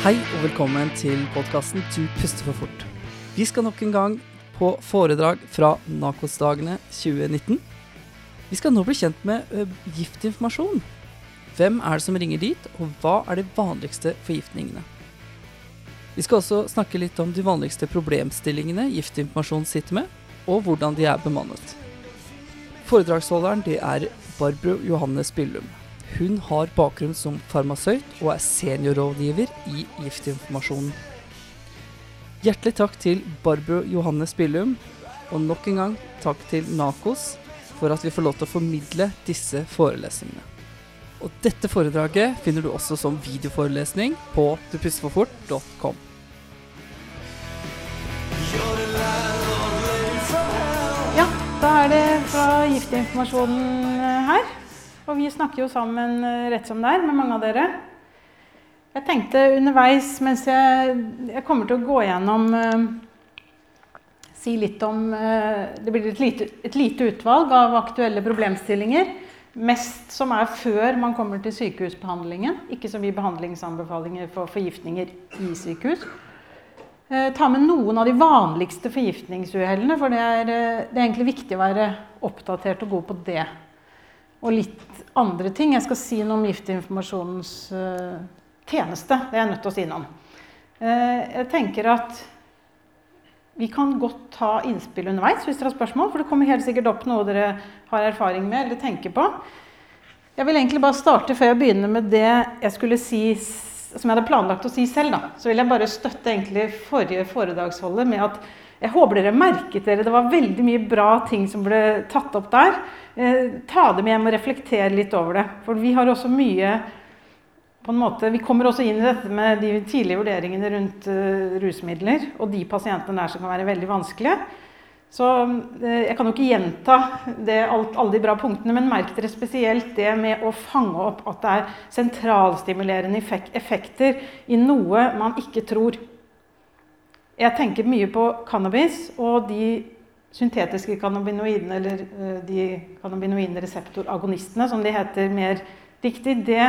Hei og velkommen til podkasten Du puster for fort. Vi skal nok en gang på foredrag fra Nakos-dagene 2019. Vi skal nå bli kjent med giftinformasjon. Hvem er det som ringer dit, og hva er de vanligste forgiftningene? Vi skal også snakke litt om de vanligste problemstillingene giftinformasjon sitter med, og hvordan de er bemannet. Foredragsholderen det er Barbro Johanne Spillum. Hun har bakgrunn som farmasøyt og er seniorrådgiver i Giftinformasjonen. Hjertelig takk til Barbro Johanne Spillum, og nok en gang takk til Nakos for at vi får lov til å formidle disse forelesningene. Og dette foredraget finner du også som videoforelesning på dupusterforfort.com. Ja, da er det fra Giftinformasjonen eh, her. Og vi snakker jo sammen eh, rett som det er med mange av dere. Jeg tenkte underveis mens jeg, jeg kommer til å gå gjennom eh, Si litt om eh, Det blir et lite, et lite utvalg av aktuelle problemstillinger. Mest som er før man kommer til sykehusbehandlingen. Ikke så mye behandlingsanbefalinger for forgiftninger i sykehus. Eh, ta med noen av de vanligste forgiftningsuhellene, for det er, eh, det er egentlig viktig å være oppdatert og god på det. Og litt andre ting. Jeg skal si noe om Giftinformasjonens eh, tjeneste. Det er jeg nødt til å si noe om. Eh, jeg tenker at vi kan godt ta innspill underveis hvis dere har spørsmål, for det kommer helt sikkert opp noe dere har erfaring med eller tenker på. Jeg vil egentlig bare starte før jeg begynner med det jeg skulle si som jeg hadde planlagt å si selv. Da. Så vil jeg bare støtte egentlig forrige foredragsholder med at jeg håper dere merket dere det var veldig mye bra ting som ble tatt opp der. Eh, ta dem hjem og reflektere litt over det. For vi har også mye på en måte, Vi kommer også inn i dette med de tidlige vurderingene rundt uh, rusmidler og de pasientene der som kan være veldig vanskelige. Så uh, Jeg kan jo ikke gjenta det, alt, alle de bra punktene, men merk dere spesielt det med å fange opp at det er sentralstimulerende effekter i noe man ikke tror. Jeg tenker mye på cannabis og de syntetiske cannabinoidene, eller uh, de cannabinoide reseptoragonistene, som de heter mer riktig. det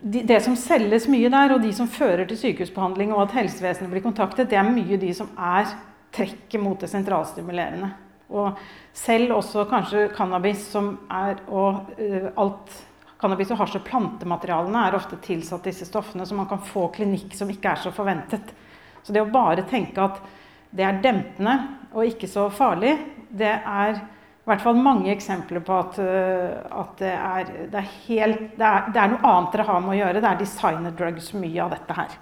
de, det som selges mye der, og de som fører til sykehusbehandling og at helsevesenet blir kontaktet, det er mye de som er trekket mot det sentralstimulerende. Og selv også kanskje cannabis som er og uh, alt Cannabis og hasj og plantematerialene er ofte tilsatt disse stoffene, så man kan få klinikk som ikke er så forventet. Så det å bare tenke at det er dempende og ikke så farlig, det er i hvert fall mange eksempler på at, uh, at det, er, det, er helt, det, er, det, er, noe annet dere har med å gjøre. Det er designer drugs, mye av dette her.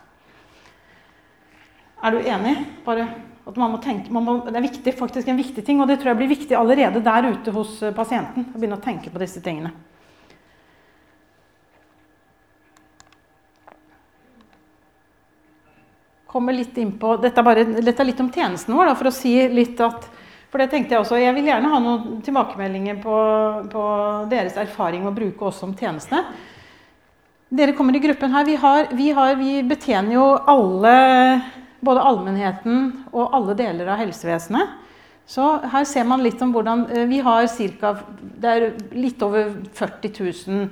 Er du enig? Bare at man må tenke, man må, det er viktig, faktisk en viktig ting, og det tror jeg blir viktig allerede der ute hos eh, pasienten. Å begynne å tenke på disse tingene. Kommer litt inn Dette er, dette er litt om tjenesten vår, da, for å si litt at for det tenkte Jeg også, jeg vil gjerne ha noen tilbakemeldinger på, på deres erfaring med å bruke oss som tjenestene. Dere kommer i gruppen her. Vi, har, vi, har, vi betjener jo alle, både allmennheten og alle deler av helsevesenet. Så her ser man litt om hvordan eh, Vi har ca. Det er litt over 40 000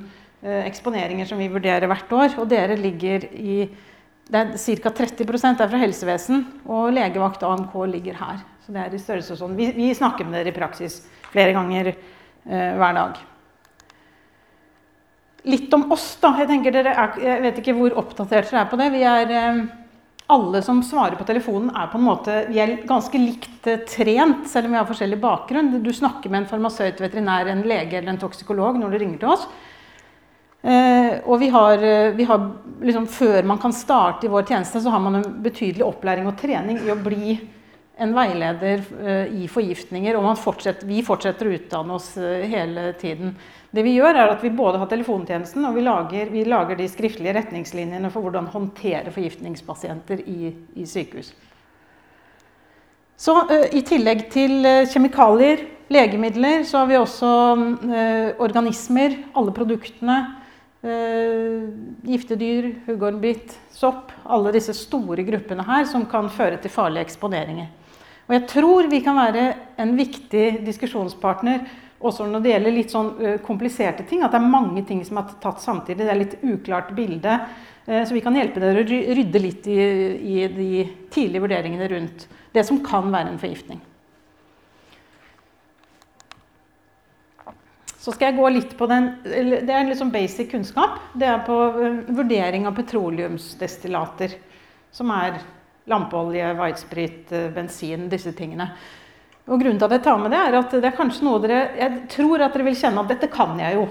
eh, eksponeringer som vi vurderer hvert år. Og dere ligger i det er Ca. 30% er fra helsevesen, og legevakt AMK ligger her. Så det er i størrelse sånn. Vi, vi, snakker med dere i praksis flere ganger eh, hver dag. Litt om oss, da. Jeg, er, jeg, vet ikke hvor oppdatert dere er på det. Vi er, eh, alle som svarer på telefonen, er på en måte vi er ganske likt eh, trent, selv om vi har forskjellig bakgrunn. Du snakker med en farmasøyt, veterinær, en lege eller en toksikolog når du ringer til oss. Eh, og vi har, eh, vi har liksom, Før man kan starte i vår tjeneste, så har man en betydelig opplæring og trening i å bli en veileder uh, i forgiftninger. Og fortsetter, vi fortsetter å utdanne oss hele tiden. Det vi gjør er at vi både har telefontjenesten og vi lager, vi lager de skriftlige retningslinjene for hvordan håndtere forgiftningspasienter i, i sykehus. Så I tillegg til kjemikalier, legemidler, så har vi også organismer, alle produktene. Giftedyr, huggormbitt, sopp. Alle disse store gruppene her som kan føre til farlige eksponeringer. Og jeg tror vi kan være en viktig diskusjonspartner også når det gjelder litt sånn kompliserte ting. At det er mange ting som er tatt samtidig. Det er litt uklart bilde. Så vi kan hjelpe dere å rydde litt i, i de tidlige vurderingene rundt det som kan være en forgiftning. Så skal jeg gå litt på den Det er sånn basic kunnskap. Det er på vurdering av petroleumsdestillater. Som er lampeolje, whitesprit, bensin, disse tingene. Og grunnen til at jeg tar med det, er at det er kanskje noe dere Jeg tror at dere vil kjenne at dette kan jeg jo.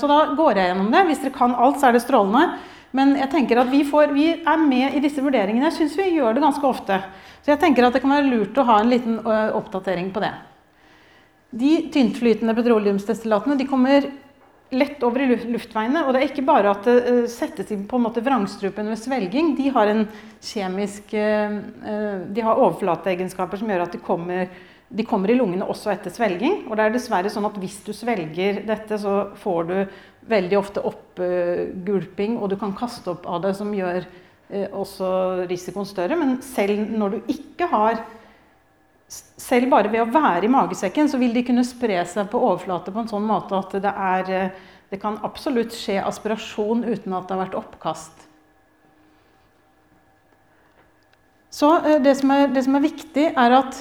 Så da går jeg gjennom det. Hvis dere kan alt, så er det strålende. Men jeg tenker at vi, får, vi er med i disse vurderingene. Jeg syns vi gjør det ganske ofte. Så jeg tenker at det kan være lurt å ha en liten oppdatering på det. De tyntflytende petroleumsdestillatene de kommer lett over i luftveiene. Og det er ikke bare at det settes inn på en måte vrangstrupen ved svelging. De har en kjemisk De har overflateegenskaper som gjør at de kommer de kommer i lungene også etter svelging. Og det er dessverre sånn at hvis du svelger dette, så får du veldig ofte oppgulping, og du kan kaste opp av det, som gjør også risikoen større. Men selv når du ikke har Selv bare ved å være i magesekken, så vil de kunne spre seg på overflate på en sånn måte at det er Det kan absolutt skje aspirasjon uten at det har vært oppkast. Så det som er, det som er viktig, er at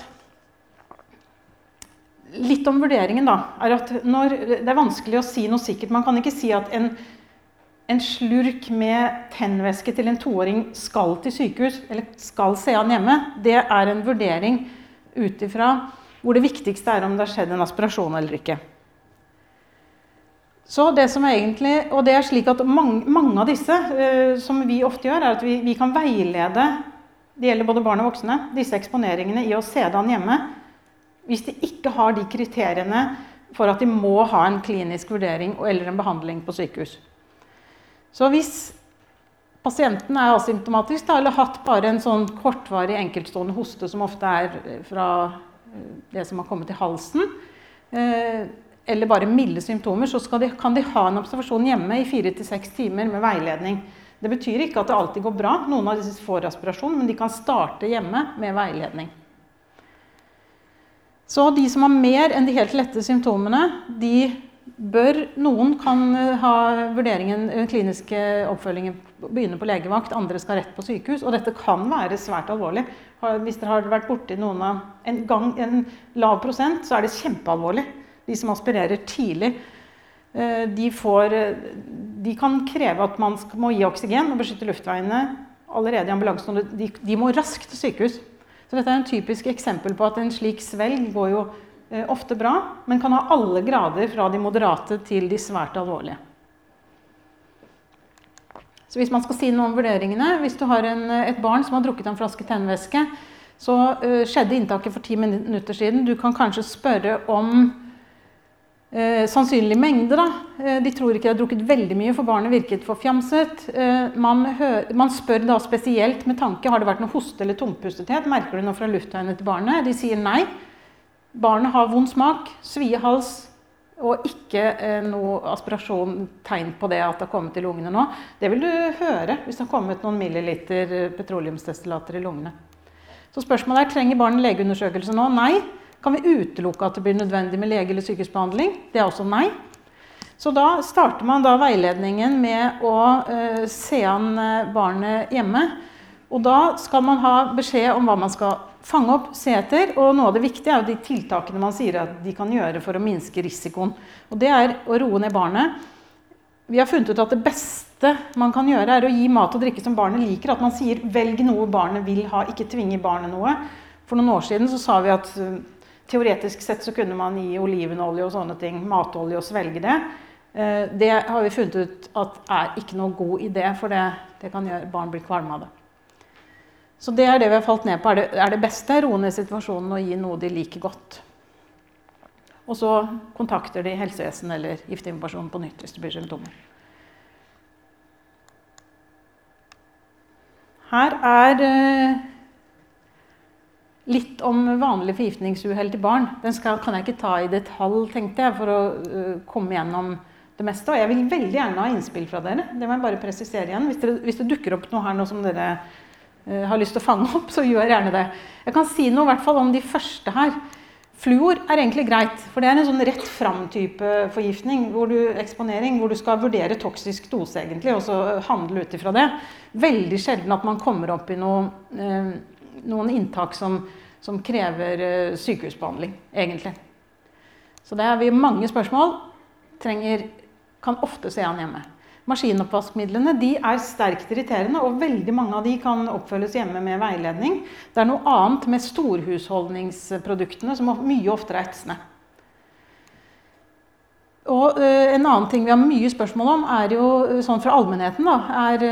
litt om vurderingen, da, er at når, det er vanskelig å si noe sikkert. Man kan ikke si at en, en slurk med tennvæske til en toåring skal til sykehus, eller skal se han hjemme. Det er en vurdering ut ifra hvor det viktigste er om det har skjedd en aspirasjon eller ikke. Så det som er egentlig, og det er slik at mange, mange av disse, uh, som vi ofte gjør, er at vi, vi kan veilede det gjelder både barn og voksne, disse eksponeringene i å se det an hjemme hvis de ikke har de kriteriene for at de må ha en klinisk vurdering eller en behandling på sykehus. Så hvis pasienten er asymptomatisk da, eller hatt bare en sånn kortvarig enkeltstående hoste som ofte er fra det som har kommet i halsen, eller bare milde symptomer, så de, kan de ha en observasjon hjemme i fire til seks timer med veiledning. Det betyr ikke at det alltid går bra. Noen av disse får aspirasjon, men de kan starte hjemme med veiledning. Så de som har mer enn de helt lette symptomene, de bør Noen kan ha vurderingen, den kliniske oppfølgingen begynne på legevakt, andre skal rett på sykehus. Og dette kan være svært alvorlig. Hvis dere har vært borti noen av en, gang, en lav prosent, så er det kjempealvorlig. De som aspirerer tidlig. De, får, de kan kreve at man må gi oksygen og beskytte luftveiene allerede i ambulansen. De, de må raskt til sykehus. Så dette er en typisk eksempel på at en slik svelg går jo eh, ofte bra, men kan ha alle grader fra de moderate til de svært alvorlige. Så hvis man skal si noe om vurderingene Hvis du har en, et barn som har drukket en flaske tennvæske, så uh, skjedde inntaket for ti minutter siden. Du kan kanskje spørre om uh, sannsynlig mengde. Da. Uh, de tror ikke de har drukket veldig mye, for barnet virket for fjamset. Eh, man, man, spør da spesielt med tanke har det vært noe hoste eller tungpustethet. Merker du noe fra luftveiene til barnet? De sier nei. Barnet har vond smak, svie hals og ikke eh, noe aspirasjon, tegn på det at det har kommet i lungene nå. Det vil du høre hvis det har kommet noen milliliter eh, petroleumsdestillater i lungene. Så spørsmålet er trenger barnet legeundersøkelse nå. Nei. Kan vi utelukke at det blir nødvendig med lege- eller sykehusbehandling? Det er også nei. Så da starter man da veiledningen med å eh, se an eh, barnet hjemme. Og da skal man ha beskjed om hva man skal fange opp, se etter. Og noe av det viktige er jo de tiltakene man sier at de kan gjøre for å minske risikoen. Og det er å roe ned barnet. Vi har funnet ut at det beste man kan gjøre, er å gi mat og drikke som barnet liker. At man sier 'velg noe barnet vil ha', ikke tvinge barnet noe. For noen år siden så sa vi at Teoretisk sett så kunne man gi olivenolje og sånne ting, matolje og svelge det. Eh, det har vi funnet ut at er ikke noe god idé, for det, det kan gjøre barn blir kvalme av det. Så det er det vi har falt ned på. Er det, er det beste roe ned situasjonen og gi noe de liker godt. Og så kontakter de helsevesen eller gifteinformasjon på nytt hvis det blir symptomer. Her er eh, Litt om vanlig forgiftningsuhell til barn. Den skal, kan jeg ikke ta i detalj, tenkte jeg, for å uh, komme gjennom det meste. Og jeg vil veldig gjerne ha innspill fra dere. Det må jeg bare presisere igjen. Hvis, dere, hvis det dukker opp noe her nå som dere har lyst til å fange opp, så gjør gjerne det. Jeg kan si noe i hvert fall om de første her. Fluor er egentlig greit, for det er en sånn rett fram-type forgiftning, hvor du, eksponering, hvor du skal vurdere toksisk dose egentlig, og så handle ut ifra det. Veldig sjelden at man kommer opp i noe, eh, noen inntak som, som krever eh, sykehusbehandling, egentlig. Så det har vi mange spørsmål. Trenger, kan ofte se an hjemme. Maskinoppvaskmidlene de er sterkt irriterende, og veldig mange av de kan oppfølges hjemme med veiledning. Det er noe annet med storhusholdningsproduktene som mye oftere er etsende. Og uh, En annen ting vi har mye spørsmål om, er jo sånn fra allmennheten, da, er,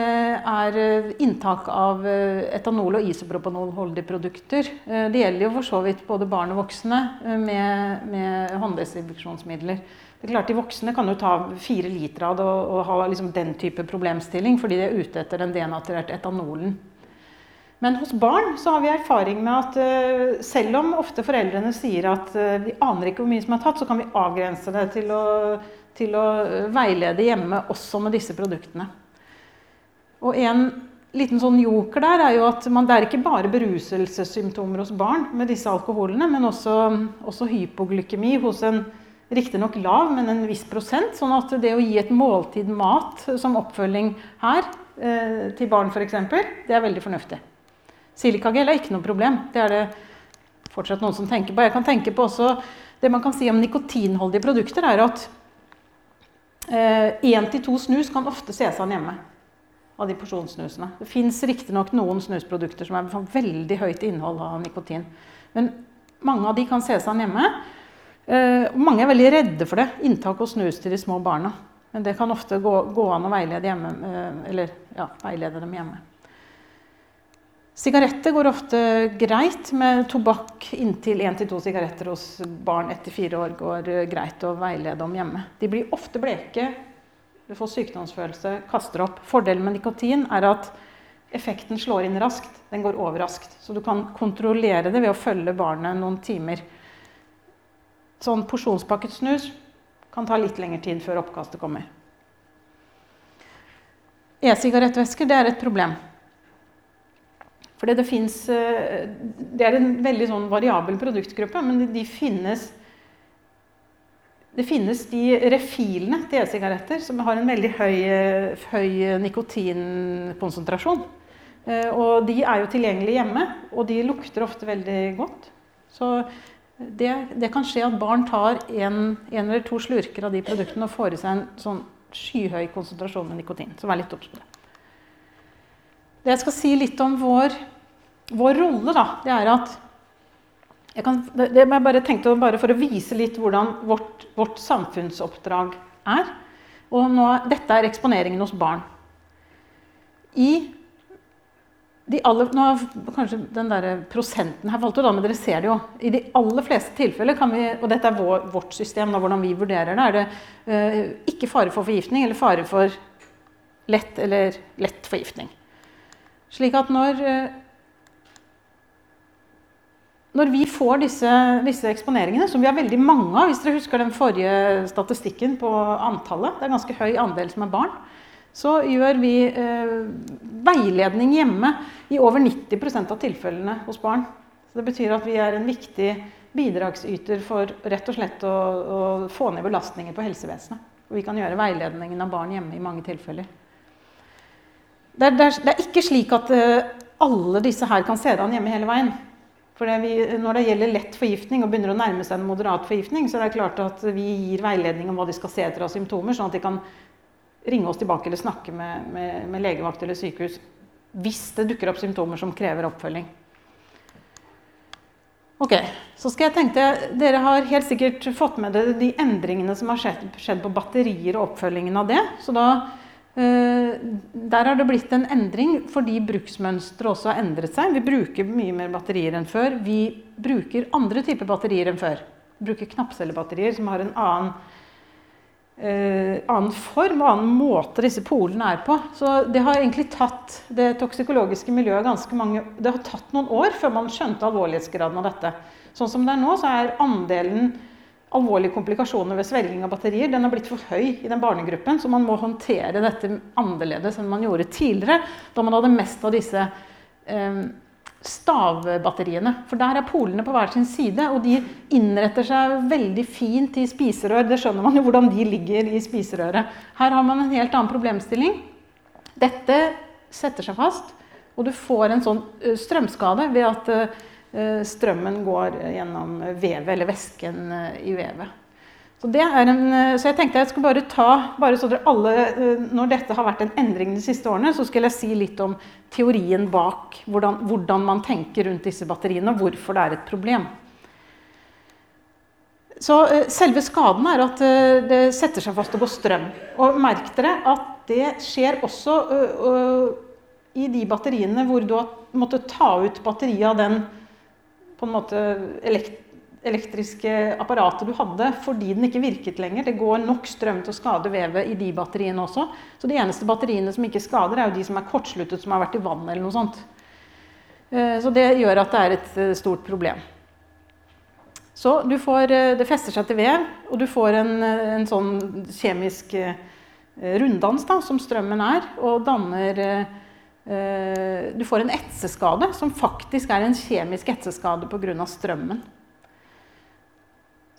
er inntak av etanol- og isopropanolholdige produkter. Det gjelder jo for så vidt både barn og voksne med, med hånddesinfeksjonsmidler. Det er klart De voksne kan jo ta fire liter av det og, og ha liksom den type problemstilling fordi de er ute etter den denaturerte etanolen. Men hos barn så har vi erfaring med at uh, selv om ofte foreldrene sier at uh, de aner ikke hvor mye som er tatt, så kan vi avgrense det til å, til å veilede hjemme også med disse produktene. Og en liten sånn joker der er jo at man, det er ikke bare beruselsessymptomer hos barn med disse alkoholene, men også, også hypoglykemi hos en Riktignok lav, men en viss prosent. Sånn at det å gi et måltid mat som oppfølging her eh, til barn f.eks., det er veldig fornuftig. Silikagel er ikke noe problem. Det er det fortsatt noen som tenker på. Jeg kan tenke på også Det man kan si om nikotinholdige produkter, er at én eh, til to snus kan ofte ses an hjemme. Av de porsjonssnusene. Det fins riktignok noen snusprodukter som har veldig høyt innhold av nikotin. Men mange av de kan ses an hjemme. Uh, mange er veldig redde for det, inntak og snus til de små barna. Men det kan ofte gå, gå an å veilede, hjemme, uh, eller, ja, veilede dem hjemme. Sigaretter går ofte greit. Med tobakk inntil 1-2 sigaretter hos barn etter fire år går uh, greit å veilede om hjemme. De blir ofte bleke, du får sykdomsfølelse, kaster opp. Fordelen med nikotin er at effekten slår inn raskt. Den går over raskt. Så du kan kontrollere det ved å følge barnet noen timer sånn porsjonspakket snus kan ta litt lengre tid før oppkastet kommer. E-sigarettvæsker er et problem. Fordi det eh, Det er en veldig sånn variabel produktgruppe, men de finnes det finnes de refilene til e-sigaretter som har en veldig høy, høy nikotinkonsentrasjon. Eh, og de er jo tilgjengelige hjemme, og de lukter ofte veldig godt. Så det, det, kan skje at barn tar en, en, eller to slurker av de produktene og får i seg en sånn skyhøy konsentrasjon med nikotin. Så vær litt obs på det. Det jeg skal si litt om vår, vår rolle, da, det er at jeg kan, det, det jeg bare tenkte bare For å vise litt hvordan vårt, vårt samfunnsoppdrag er. Og nå, dette er eksponeringen hos barn. I de aller, nå kanskje den der prosenten her falt ut, men dere ser det jo. I de aller fleste tilfeller kan vi, og dette er vår, vårt system, da, hvordan vi vurderer det, er det uh, ikke fare for forgiftning eller fare for lett eller lett forgiftning. Slik at når uh, når vi får disse, disse, eksponeringene, som vi har veldig mange av Hvis dere husker den forrige statistikken på antallet, det er en ganske høy andel som er barn så gjør vi eh, veiledning hjemme i over 90% av tilfellene hos barn. Så det betyr at vi er en viktig bidragsyter for rett og slett å, å få ned belastninger på helsevesenet. Og vi kan gjøre veiledningen av barn hjemme i mange tilfeller. Det er, det er, det er ikke slik at eh, alle disse her kan se det an hjemme hele veien. For det vi, når det gjelder lett forgiftning og begynner å nærme seg en moderat forgiftning, så er det klart at vi gir veiledning om hva de skal se etter av symptomer, sånn at de kan ringe oss tilbake eller snakke med, med, med legevakt eller sykehus hvis det dukker opp symptomer som krever oppfølging. Ok, så skal jeg tenke, Dere har helt sikkert fått med dere de endringene som har skjedd, skjedd på batterier og oppfølgingen av det. så da Uh, der har det blitt en endring fordi bruksmønsteret også har endret seg. Vi bruker mye mer batterier enn før. Vi bruker andre typer batterier enn før. Vi bruker knappcellebatterier som har en annen eh, annen form og annen måte disse polene er på. Så det har egentlig tatt det toksikologiske miljøet ganske mange Det har tatt noen år før man skjønte alvorlighetsgraden av dette. Sånn som det er nå, så er andelen alvorlige komplikasjoner ved svelging av batterier den har blitt for høy i den barnegruppen, så man må håndtere dette annerledes enn man gjorde tidligere, da man hadde mest av disse eh, stavbatteriene. For der er polene på hver sin side, og de innretter seg veldig fint i spiserør. Det skjønner man jo hvordan de ligger i spiserøret. Her har man en helt annen problemstilling. Dette setter seg fast, og du får en sånn strømskade ved at strømmen går gjennom vevet, eller væsken i vevet. Så, en, så, jeg tenkte jeg skulle bare ta, bare så dere alle, når dette har vært en endring de siste årene, så skal jeg si litt om teorien bak hvordan, hvordan man tenker rundt disse batteriene, og hvorfor det er et problem. Så selve skaden er at det setter seg fast og går strøm. Og merk dere at det skjer også i de batteriene hvor du har måttet ta ut batteriet av den på en måte elektriske apparatet du hadde fordi den ikke virket lenger. Det går nok strøm til å skade vevet i de batteriene også. Så de eneste batteriene som ikke skader, er jo de som er kortsluttet, som har vært i vann eller noe sånt. Eh, så det gjør at det er et eh, stort problem. Så får, eh, det fester seg til vev, og du får en, en sånn kjemisk runddans da, som strømmen er, og danner du får en etseskade, som faktisk er en kjemisk etseskade pga. strømmen.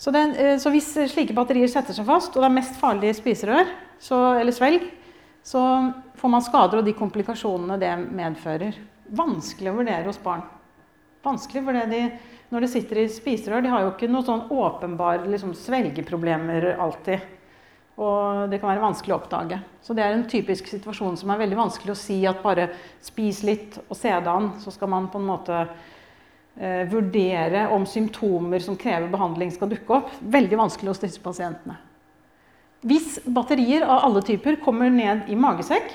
Så, den, eh, så, hvis slike batterier setter seg fast, og det er mest farlig i spiserør så, eller svelg, så får man skader og de komplikasjonene det medfører. Vanskelig å vurdere hos barn. Vanskelig fordi de, når de sitter i spiserør, de har jo ikke noen sånn åpenbare liksom, svelgeproblemer alltid. Og det kan være vanskelig å oppdage. Så det er en typisk situasjon som er veldig vanskelig å si at bare spis litt og se det an, så skal man på en måte vurdere om symptomer som krever behandling skal dukke opp. Veldig vanskelig hos disse pasientene. Hvis batterier av alle typer kommer ned i magesekk,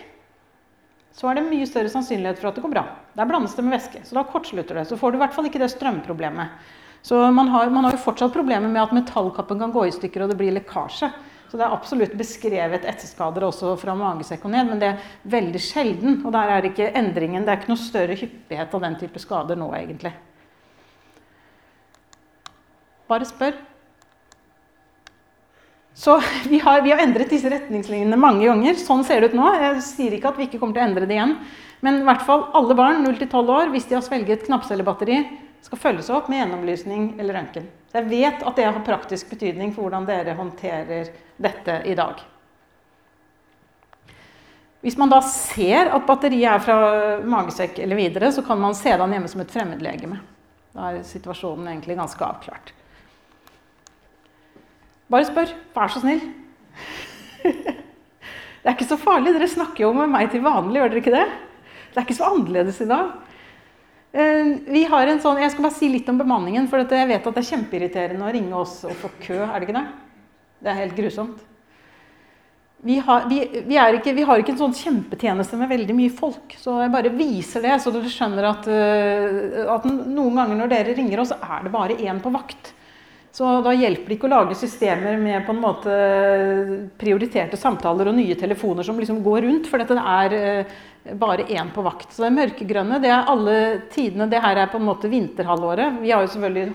så er det mye større sannsynlighet for at det går bra. Der blandes det med væske, så da kortslutter det. Så får du i hvert fall ikke det strømproblemet. Så man har, man har jo fortsatt problemer med at metallkappen kan gå i stykker og det blir lekkasje. Så det er absolutt beskrevet etterskader også fra magesekk og ned, men det er veldig sjelden. Og der er det ikke endringen. Det er ikke noe større hyppighet av den type skader nå, egentlig. Bare spør. Så vi har, vi har, endret disse retningslinjene mange ganger. Sånn ser det ut nå. Jeg sier ikke at vi ikke kommer til å endre det igjen. Men i hvert fall alle barn 0-12 år, hvis de har svelget knappcellebatteri, skal følges opp med gjennomlysning eller røntgen. Jeg vet at det har praktisk betydning for hvordan dere håndterer dette i dag. Hvis man da ser at batteriet er fra magesekk eller videre, så kan man se det hjemme som et fremmedlegeme. Da er situasjonen egentlig ganske avklart. Bare spør. Vær så snill. Det er ikke så farlig. Dere snakker jo med meg til vanlig, gjør dere ikke det? Det er ikke så annerledes i dag. Eh, vi har en sånn, Jeg skal bare si litt om bemanningen, for jeg vet at det er kjempeirriterende å ringe oss og få kø. Er det ikke det? Det er helt grusomt. Vi har, vi, vi, ikke, vi har, ikke, en sånn kjempetjeneste med veldig mye folk. Så jeg bare viser det, så dere skjønner at, uh, at noen ganger når dere ringer oss, er det bare én på vakt. Så da hjelper det ikke å lage systemer med på en måte prioriterte samtaler og nye telefoner som liksom går rundt, for dette er uh, bare én på vakt. Så det mørkegrønne det er alle tidene. Det her er på en måte vinterhalvåret. Vi har jo selvfølgelig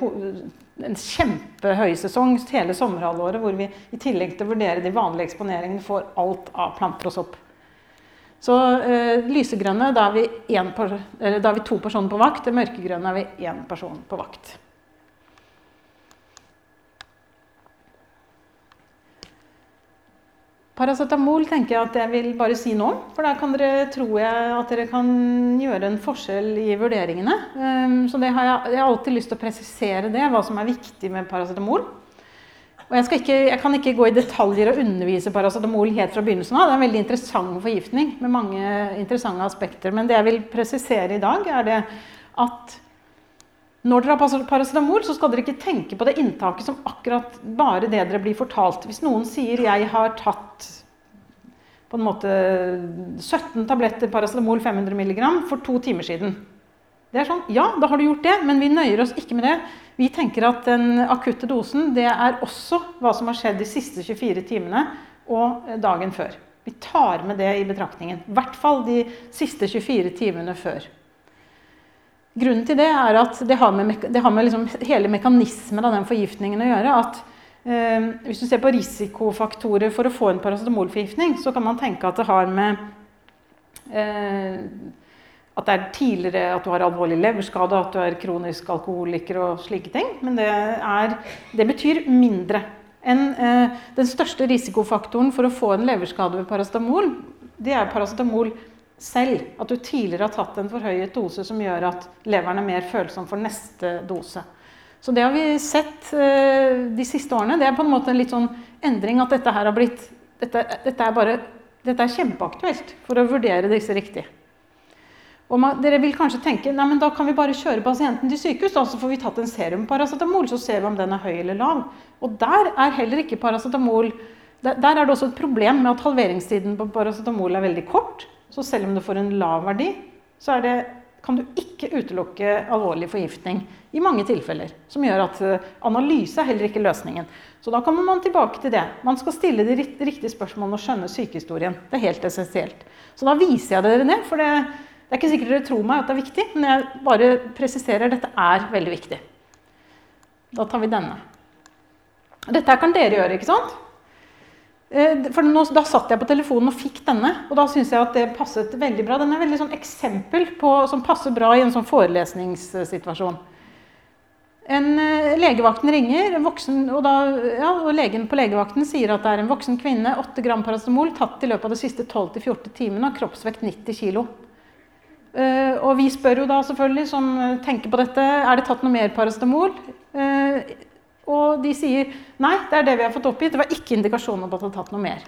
en kjempehøysesong hele sommerhalvåret hvor vi i tillegg til å vurdere de vanlige eksponeringene får alt av planter og sopp. Så eh, lysegrønne, da er, vi en, da er vi to personer på vakt. Det mørkegrønne er vi én person på vakt. Paracetamol tenker jeg at jeg vil bare si noe om. for da kan dere, tror jeg at dere kan gjøre en forskjell i vurderingene. Um, så har jeg, jeg, har alltid lyst til å presisere det, hva som er viktig med paracetamol. Og jeg, ikke, jeg, kan ikke gå i detaljer og undervise paracetamol helt fra begynnelsen av. Det er en veldig interessant forgiftning med mange interessante aspekter. Men det jeg vil presisere i dag, er det at når dere har paracetamol, så skal dere ikke tenke på det inntaket som akkurat bare det dere blir fortalt. Hvis noen sier 'jeg har tatt på en måte 17 tabletter paracetamol 500 mg for to timer siden'. Det er sånn, Ja, da har du gjort det, men vi nøyer oss ikke med det. Vi tenker at den akutte dosen det er også hva som har skjedd de siste 24 timene og dagen før. Vi tar med det i betraktningen. I hvert fall de siste 24 timene før. Grunnen til det er at det har med, det har med liksom hele mekanismen av den forgiftningen å gjøre. at eh, Hvis du ser på risikofaktorer for å få en paracetamolforgiftning, så kan man tenke at det har med eh, at det er tidligere at du har alvorlig leverskade, at du er kronisk alkoholiker og slike ting. Men det, er, det betyr mindre En, eh, den største risikofaktoren for å få en leverskade ved paracetamol. Det er paracetamol selv. At du tidligere har tatt en forhøyet dose som gjør at leveren er mer følsom for neste dose. Så det har vi sett eh, de siste årene. Det er på en måte en litt sånn endring at dette her har blitt Dette, dette er bare dette er kjempeaktuelt for å vurdere disse riktig. Og man, dere vil kanskje tenke nei, men da kan vi bare kjøre pasienten til sykehus, da, så får vi tatt en serum paracetamol, så ser vi om den er høy eller lav. Og der er heller ikke paracetamol der, der er det også et problem med at halveringstiden på paracetamol er veldig kort. Så selv om du får en lav verdi, så det, kan du ikke utelukke alvorlig forgiftning i mange tilfeller. Som gjør at eh, analyse er heller ikke løsningen. Så da kommer man tilbake til det. Man skal stille de riktige spørsmålene og skjønne sykehistorien. Det er helt essensielt. Så da viser jeg dere det. For det, det er ikke sikkert dere tror meg at det er viktig, men jeg bare presiserer at dette er veldig viktig. Da tar vi denne. Dette kan dere gjøre, ikke sant? Eh, for nå, Da satt jeg på telefonen og fikk denne, og da syns jeg at det passet veldig bra. Den er veldig sånn eksempel på, som passer bra i en sånn forelesningssituasjon. En uh, Legevakten ringer, voksen, og, da, ja, og, legen på legevakten sier at det er en voksen kvinne, 8 gram paracetamol tatt i løpet av de siste 12-14 timene, og kroppsvekt 90 kg. Uh, og vi spør jo da selvfølgelig, som tenker på dette, er det tatt noe mer paracetamol. Og de sier nei, det er det vi har fått oppgitt. Det var ikke indikasjoner på at det hadde tatt noe mer.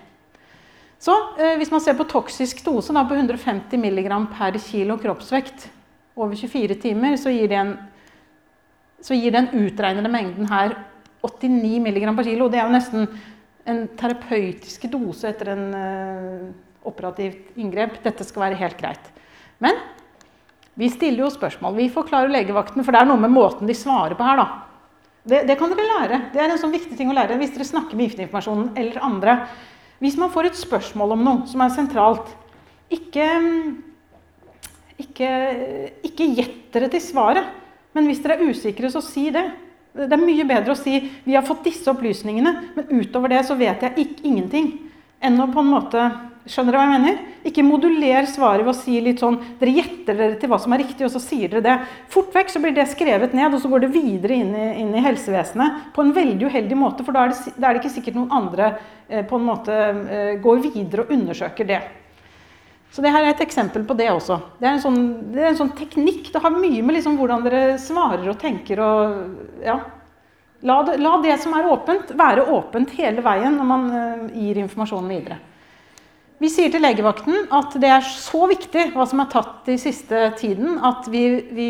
Så eh, hvis man ser på toksisk dose da, på 150 mg per kilo kroppsvekt over 24 timer, så gir, en, så gir den utregnede mengden her 89 mg per kilo. Det er jo nesten en terapeutisk dose etter en eh, operativt inngrep. Dette skal være helt greit. Men vi stiller jo spørsmål. Vi forklarer legevakten, for det er noe med måten de svarer på her. da. Det, det, kan dere lære. Det er en sånn viktig ting å lære hvis dere snakker med giftinformasjonen eller andre. Hvis man får et spørsmål om noe som er sentralt, ikke, ikke, ikke gjett dere til svaret. Men hvis dere er usikre, så si det. Det er mye bedre å si 'vi har fått disse opplysningene', men utover det så vet jeg ikke, ingenting. Enn å på en måte Skjønner dere hva jeg mener? Ikke moduler svaret ved å si litt sånn Dere gjetter dere til hva som er riktig, og så sier dere det. Fort vekk så blir det skrevet ned, og så går det videre inn i, inn i helsevesenet på en veldig uheldig måte. For da er det, da er det ikke sikkert noen andre eh, på en måte eh, går videre og undersøker det. Så det her er et eksempel på det også. Det er en sånn, er en sånn teknikk. Det har mye med liksom hvordan dere svarer og tenker og ja. La det, la det, som er åpent, være åpent hele veien når man eh, gir informasjonen videre. Vi sier til legevakten at det er så viktig hva som er tatt i siste tiden, at vi, vi,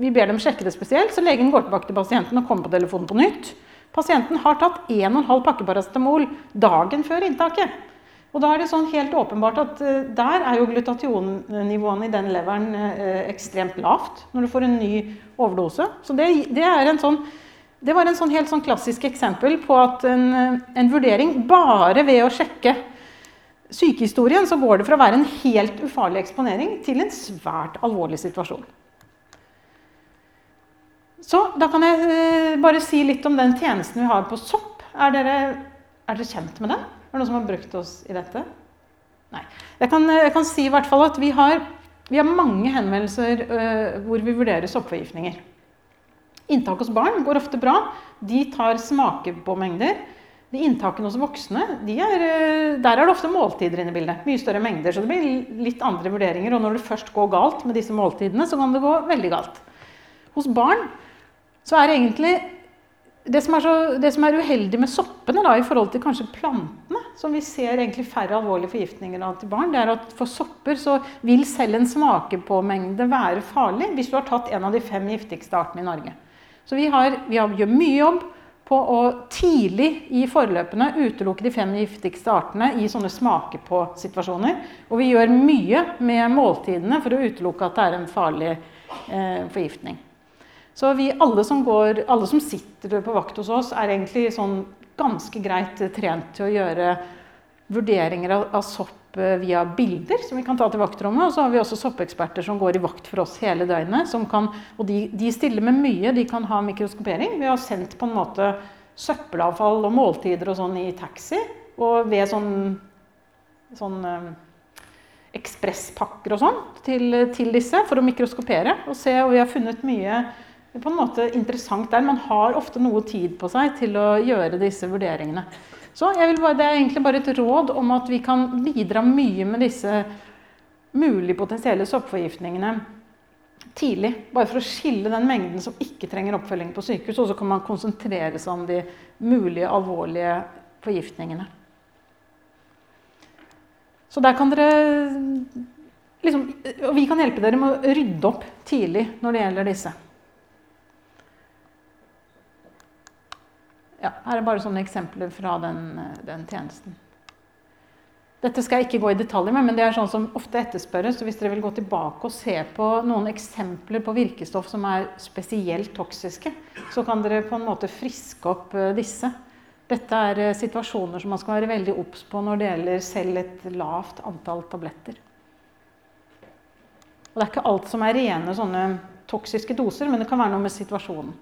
vi ber dem sjekke det spesielt. Så legen går tilbake til pasienten og kommer på telefonen på nytt. Pasienten har tatt 1,5 pakke paracetamol dagen før inntaket. Og da er det sånn helt åpenbart at uh, der er jo glutationnivåene i den leveren uh, ekstremt lavt når du får en ny overdose. Så det, det, sånn, det var en sånn helt sånn klassisk eksempel på at en, en vurdering bare ved å sjekke sykehistorien så går det fra å være en helt ufarlig eksponering til en svært alvorlig situasjon. Så da kan jeg eh, bare si litt om den tjenesten vi har på sopp. Er dere, er dere kjent med den? Er det noen som har brukt oss i dette? Nei. Jeg kan, jeg kan si i hvert fall at vi har, vi har mange henvendelser uh, hvor vi vurderer soppforgiftninger. Inntak hos barn går ofte bra. De tar smakepåmengder. De inntakene hos voksne, de er, eh, der er det ofte måltider inne i bildet. Mye større mengder, så det blir litt andre vurderinger. Og når det først går galt med disse måltidene, så kan det gå veldig galt. Hos barn så er egentlig det som så, det som er uheldig med soppene da, i forhold til kanskje plantene, som vi ser egentlig færre alvorlige forgiftninger av til barn, det er at for sopper så vil selv en smakepåmengde være farlig hvis du har tatt en av de fem giftigste artene i Norge. Så vi, har, vi har, gjør mye jobb på å tidlig i forløpene utelukke de fem giftigste artene i sånne smake-på-situasjoner. Og vi gjør mye med måltidene for å utelukke at det er en farlig eh, forgiftning. Så vi, alle, som går, alle som sitter på vakt hos oss, er egentlig sånn ganske greit trent til å gjøre vurderinger av, av sopp Eh, via bilder som vi kan ta til vaktrommet. Og så har vi også soppeksperter som går i vakt for oss hele døgnet. Kan, og de, de, stiller med mye. De kan ha mikroskopering. Vi har sendt på en måte søppelavfall og måltider og sånn i taxi. Og ved sånn, sånn ekspresspakker og sånn til, til, disse for å mikroskopere og se. Og vi har funnet mye på en måte interessant der. Man har ofte noe tid på seg til å gjøre disse vurderingene. Så bare, Det er egentlig bare et råd om at vi kan bidra mye med disse mulige potensielle soppforgiftningene tidlig. Bare for å skille den mengden som ikke trenger oppfølging på sykehus. Og så kan man konsentrere seg om de mulige alvorlige forgiftningene. Så der kan dere liksom, Og vi kan hjelpe dere med å rydde opp tidlig når det gjelder disse. Ja, her er bare sånne eksempler fra den, den, tjenesten. Dette skal jeg ikke gå i detalj med, men det er sånn som ofte etterspørres. så Hvis dere vil gå tilbake og se på noen eksempler på virkestoff som er spesielt toksiske, så kan dere på en måte friske opp eh, disse. Dette er eh, situasjoner som man skal være veldig obs på når det gjelder selv et lavt antall tabletter. Og det er ikke alt som er rene sånne toksiske doser, men det kan være noe med situasjonen.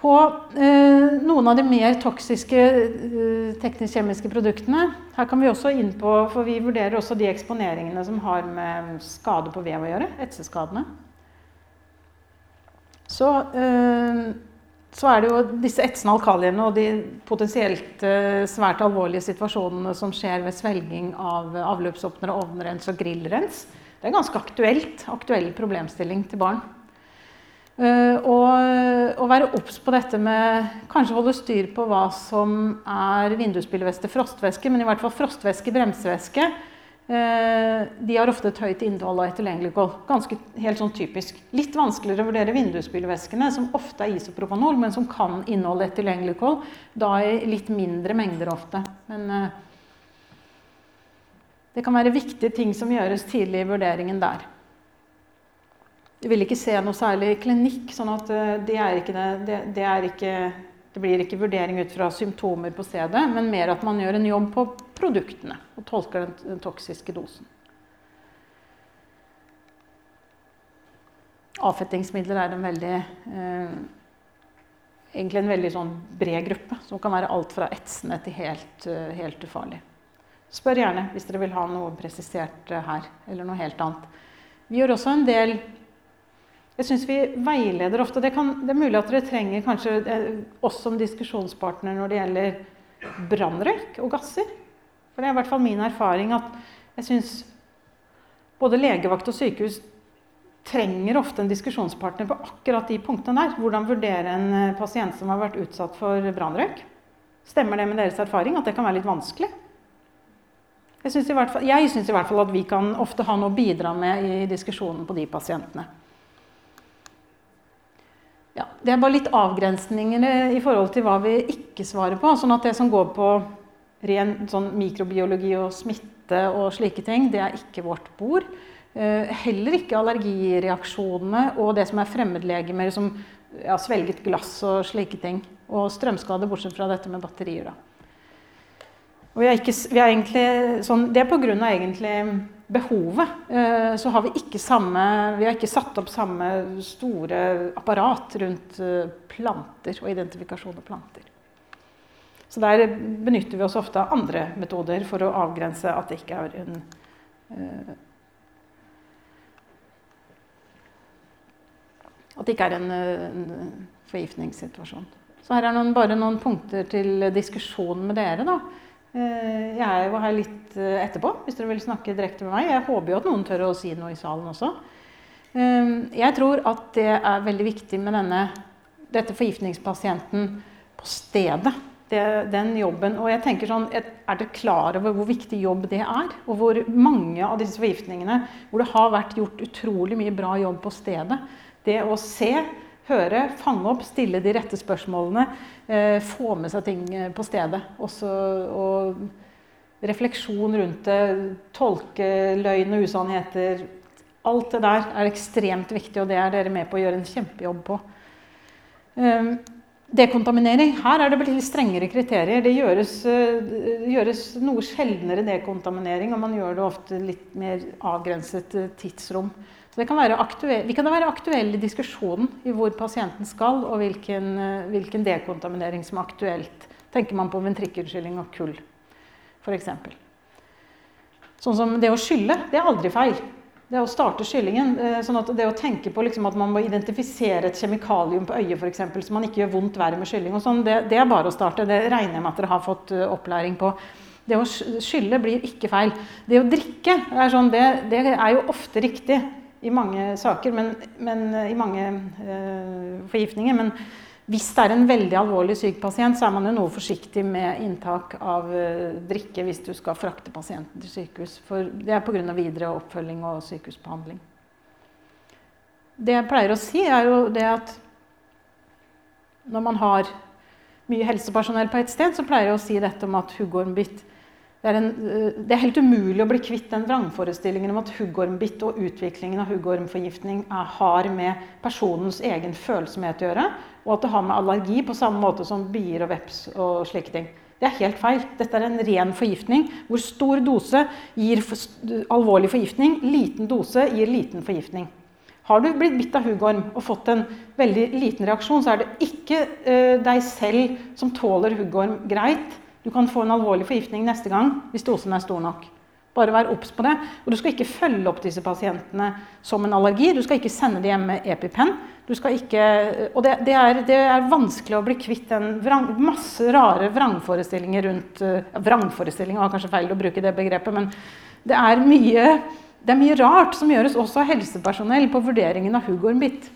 På eh, noen av de mer toksiske eh, teknisk-kjemiske produktene her kan vi også inn på, for vi vurderer også de eksponeringene som har med skade på vev å gjøre, etseskadene. Så, eh, så, er det jo disse etsende alkaliene og de potensielt eh, svært alvorlige situasjonene som skjer ved svelging av avløpsåpnere, ovnrens og grillrens. Det er en ganske aktuelt, aktuell problemstilling til barn. Uh, og, og, være obs på dette med kanskje holde styr på hva som er vindusspylevæske, frostvæske, men i hvert fall frostvæske, bremsevæske. Uh, de har ofte et høyt innhold av etylenglikol. Ganske helt sånn typisk. Litt vanskeligere å vurdere vindusspylevæskene, som ofte er isopropanol, men som kan inneholde etylenglikol. Da i litt mindre mengder ofte. Men uh, det kan være viktige ting som gjøres tidlig i vurderingen der. Du vil ikke se noe særlig klinikk. sånn at det, det, ikke det, det, det, ikke, det blir ikke vurdering ut fra symptomer på stedet, men mer at man gjør en jobb på produktene og tolker den, den toksiske dosen. Avfettingsmidler er en veldig eh, egentlig en veldig sånn bred gruppe, som kan være alt fra etsende til helt, uh, helt, ufarlig. Spør gjerne hvis dere vil ha noe presisert uh, her, eller noe helt annet. Vi gjør også en del jeg syns vi veileder ofte. Det, kan, det, er mulig at dere trenger kanskje eh, oss som diskusjonspartner når det gjelder brannrøyk og gasser. For det er i hvert fall min erfaring at jeg syns både legevakt og sykehus trenger ofte en diskusjonspartner på akkurat de punktene der. Hvordan vurdere en eh, pasient som har vært utsatt for brannrøyk. Stemmer det med deres erfaring at det kan være litt vanskelig? Jeg syns i, i, hvert fall at vi kan ofte ha noe å bidra med i diskusjonen på de pasientene. Ja, det er bare litt avgrensninger i forhold til hva vi ikke svarer på. sånn at det som går på ren sånn mikrobiologi og smitte og slike ting, det er ikke vårt bord. Eh, heller ikke allergireaksjonene og det som er fremmedlegemer som ja, svelget glass og slike ting. Og strømskade, bortsett fra dette med batterier. da. Og vi er ikke, vi er egentlig, sånn, det er pga. egentlig behovet. Eh, så har vi ikke samme Vi har ikke satt opp samme store apparat rundt eh, planter og identifikasjon av planter. Så der benytter vi oss ofte av andre metoder for å avgrense at det ikke er en eh, At det ikke er en, en forgiftningssituasjon. Så her er noen, bare noen punkter til diskusjon med dere. da. Eh, jeg jo her litt eh, etterpå, hvis dere vil snakke direkte med meg. Jeg håper jo at noen tør å si noe i salen også. Eh, jeg tror at det er veldig viktig med denne, dette forgiftningspasienten på stedet. Det, den jobben. Og jeg tenker sånn, Er dere klar over hvor viktig jobb det er? Og hvor mange av disse forgiftningene hvor det har vært gjort utrolig mye bra jobb på stedet. Det å se høre, fange opp, stille de rette spørsmålene. Eh, få med seg ting eh, på stedet. Også, og refleksjon rundt det. Tolke løgn og usannheter. Alt det der er ekstremt viktig, og det er dere med på å gjøre en kjempejobb på. Um, dekontaminering. Her er det blitt strengere kriterier. Det gjøres, uh, gjøres, noe sjeldnere dekontaminering, og man gjør det ofte litt mer avgrenset tidsrom. Så kan aktuelle, vi kan være aktuelle i diskusjonen i hvor pasienten skal, og hvilken, eh, hvilken dekontaminering som er aktuelt. Tenker man på ventrikkelskylling og kull, f.eks. Sånn som det å skylle, det er aldri feil. Det å starte skyllingen, eh, sånn at det å tenke på liksom at man må identifisere et kjemikalium på øyet f.eks., så man ikke gjør vondt verre med skylling, og sånn, det, det, er bare å starte. Det regner jeg med at dere har fått uh, opplæring på. Det å skylle blir ikke feil. Det å drikke er, sånn, det, det er jo ofte riktig i mange saker, men, men i mange uh, forgiftninger. men hvis det er en veldig alvorlig syk pasient, så er man jo noe forsiktig med inntak av uh, drikke hvis du skal frakte pasienten til sykehus. For det er pga. videre oppfølging og sykehusbehandling. Det jeg pleier å si, er jo det at når man har mye helsepersonell på et sted, så pleier jeg å si dette om at huggormbitt det er, en, eh, det er, helt umulig å bli kvitt den vrangforestillingen om at huggormbitt og utviklingen av huggormforgiftning har med personens egen følsomhet å gjøre, og at det har med allergi på samme måte som bier og veps og slike ting. Det er helt feil. Dette er en ren forgiftning hvor stor dose gir alvorlig forgiftning, liten dose gir liten forgiftning. Har du blitt bitt av huggorm og fått en veldig liten reaksjon, så er det ikke uh, deg selv som tåler huggorm greit du kan få en alvorlig forgiftning neste gang hvis dosen er stor nok. Bare vær obs på det. Og du skal ikke følge opp disse pasientene som en allergi. Du skal ikke sende dem hjem med EpiPen. Ikke, og det, det, er, det, er, vanskelig å bli kvitt en vrang, masse rare vrangforestillinger rundt uh, Vrangforestillinger var kanskje feil å bruke det begrepet, men det er mye, det er mye rart som gjøres også av helsepersonell på vurderingen av huggormbitt.